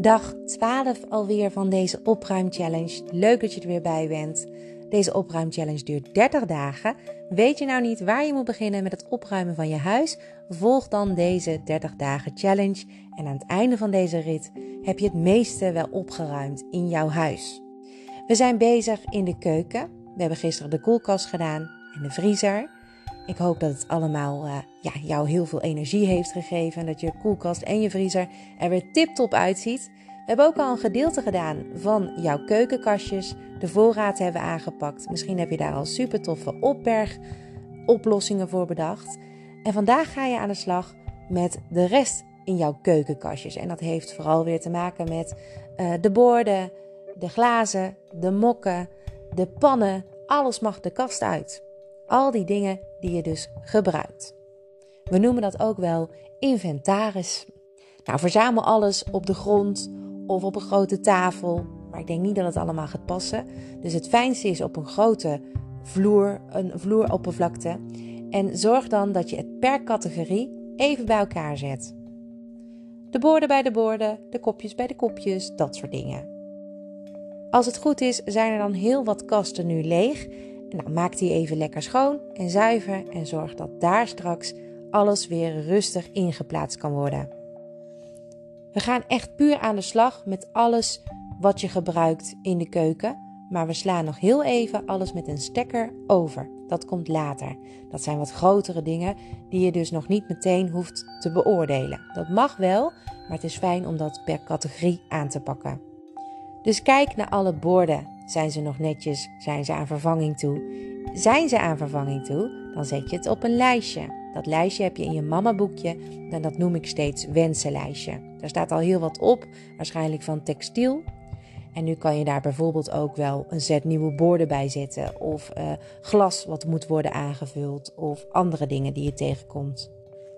Dag 12 alweer van deze opruimchallenge. Leuk dat je er weer bij bent. Deze opruimchallenge duurt 30 dagen. Weet je nou niet waar je moet beginnen met het opruimen van je huis? Volg dan deze 30 dagen challenge en aan het einde van deze rit heb je het meeste wel opgeruimd in jouw huis. We zijn bezig in de keuken. We hebben gisteren de koelkast gedaan en de vriezer. Ik hoop dat het allemaal uh, ja, jou heel veel energie heeft gegeven. En dat je koelkast en je vriezer er weer tip-top uitziet. We hebben ook al een gedeelte gedaan van jouw keukenkastjes. De voorraad hebben we aangepakt. Misschien heb je daar al super toffe opbergoplossingen voor bedacht. En vandaag ga je aan de slag met de rest in jouw keukenkastjes. En dat heeft vooral weer te maken met uh, de borden, de glazen, de mokken, de pannen. Alles mag de kast uit. Al die dingen die je dus gebruikt. We noemen dat ook wel inventaris. Nou, verzamel alles op de grond of op een grote tafel. Maar ik denk niet dat het allemaal gaat passen. Dus het fijnste is op een grote vloer, een vloeroppervlakte. En zorg dan dat je het per categorie even bij elkaar zet. De borden bij de borden, de kopjes bij de kopjes, dat soort dingen. Als het goed is, zijn er dan heel wat kasten nu leeg nou, maak die even lekker schoon en zuiver en zorg dat daar straks alles weer rustig ingeplaatst kan worden. We gaan echt puur aan de slag met alles wat je gebruikt in de keuken, maar we slaan nog heel even alles met een stekker over. Dat komt later. Dat zijn wat grotere dingen die je dus nog niet meteen hoeft te beoordelen. Dat mag wel, maar het is fijn om dat per categorie aan te pakken. Dus kijk naar alle borden zijn ze nog netjes? Zijn ze aan vervanging toe? Zijn ze aan vervanging toe? Dan zet je het op een lijstje. Dat lijstje heb je in je mamaboekje en dat noem ik steeds wensenlijstje. Daar staat al heel wat op, waarschijnlijk van textiel. En nu kan je daar bijvoorbeeld ook wel een set nieuwe borden bij zetten, of uh, glas wat moet worden aangevuld, of andere dingen die je tegenkomt.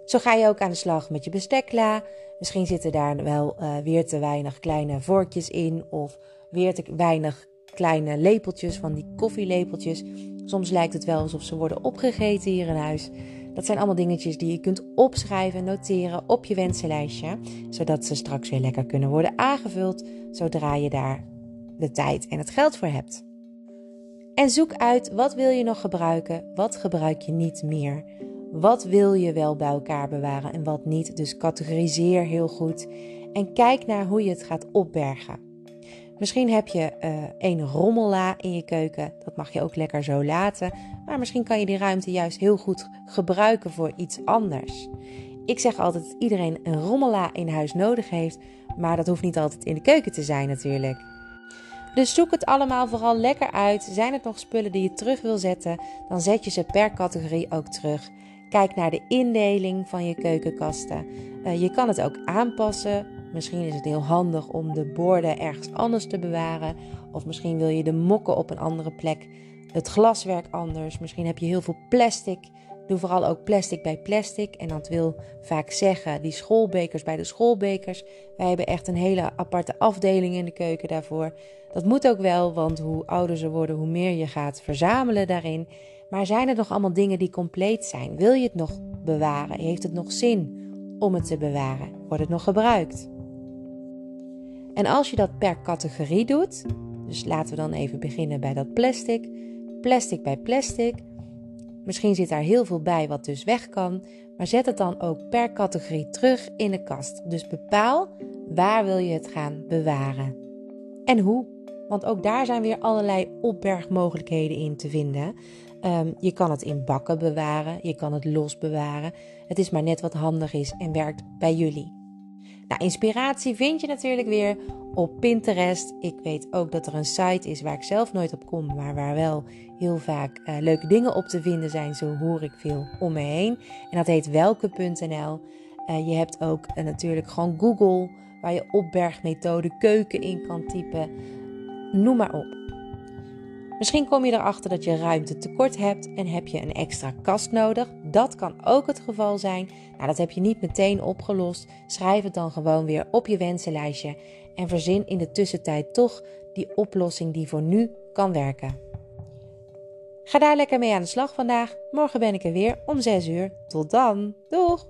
Zo ga je ook aan de slag met je bestekla. Misschien zitten daar wel uh, weer te weinig kleine vorkjes in, of weer te weinig kleine lepeltjes, van die koffielepeltjes. Soms lijkt het wel alsof ze worden opgegeten hier in huis. Dat zijn allemaal dingetjes die je kunt opschrijven en noteren op je wensenlijstje, zodat ze straks weer lekker kunnen worden aangevuld zodra je daar de tijd en het geld voor hebt. En zoek uit wat wil je nog gebruiken, wat gebruik je niet meer. Wat wil je wel bij elkaar bewaren en wat niet. Dus categoriseer heel goed en kijk naar hoe je het gaat opbergen. Misschien heb je uh, een rommella in je keuken. Dat mag je ook lekker zo laten. Maar misschien kan je die ruimte juist heel goed gebruiken voor iets anders. Ik zeg altijd dat iedereen een rommela in huis nodig heeft. Maar dat hoeft niet altijd in de keuken te zijn natuurlijk. Dus zoek het allemaal vooral lekker uit. Zijn het nog spullen die je terug wil zetten, dan zet je ze per categorie ook terug. Kijk naar de indeling van je keukenkasten. Uh, je kan het ook aanpassen. Misschien is het heel handig om de borden ergens anders te bewaren. Of misschien wil je de mokken op een andere plek. Het glaswerk anders. Misschien heb je heel veel plastic. Doe vooral ook plastic bij plastic. En dat wil vaak zeggen die schoolbekers bij de schoolbekers. Wij hebben echt een hele aparte afdeling in de keuken daarvoor. Dat moet ook wel, want hoe ouder ze worden, hoe meer je gaat verzamelen daarin. Maar zijn er nog allemaal dingen die compleet zijn? Wil je het nog bewaren? Heeft het nog zin om het te bewaren? Wordt het nog gebruikt? En als je dat per categorie doet, dus laten we dan even beginnen bij dat plastic. Plastic bij plastic. Misschien zit daar heel veel bij wat dus weg kan, maar zet het dan ook per categorie terug in de kast. Dus bepaal waar wil je het gaan bewaren en hoe. Want ook daar zijn weer allerlei opbergmogelijkheden in te vinden. Um, je kan het in bakken bewaren, je kan het los bewaren. Het is maar net wat handig is en werkt bij jullie. Nou, inspiratie vind je natuurlijk weer op Pinterest. Ik weet ook dat er een site is waar ik zelf nooit op kom, maar waar wel heel vaak uh, leuke dingen op te vinden zijn. Zo hoor ik veel om me heen. En dat heet welke.nl. Uh, je hebt ook uh, natuurlijk gewoon Google, waar je opbergmethode keuken in kan typen. Noem maar op. Misschien kom je erachter dat je ruimte tekort hebt en heb je een extra kast nodig. Dat kan ook het geval zijn. Nou, dat heb je niet meteen opgelost. Schrijf het dan gewoon weer op je wensenlijstje en verzin in de tussentijd toch die oplossing die voor nu kan werken. Ga daar lekker mee aan de slag vandaag. Morgen ben ik er weer om 6 uur. Tot dan. Doeg!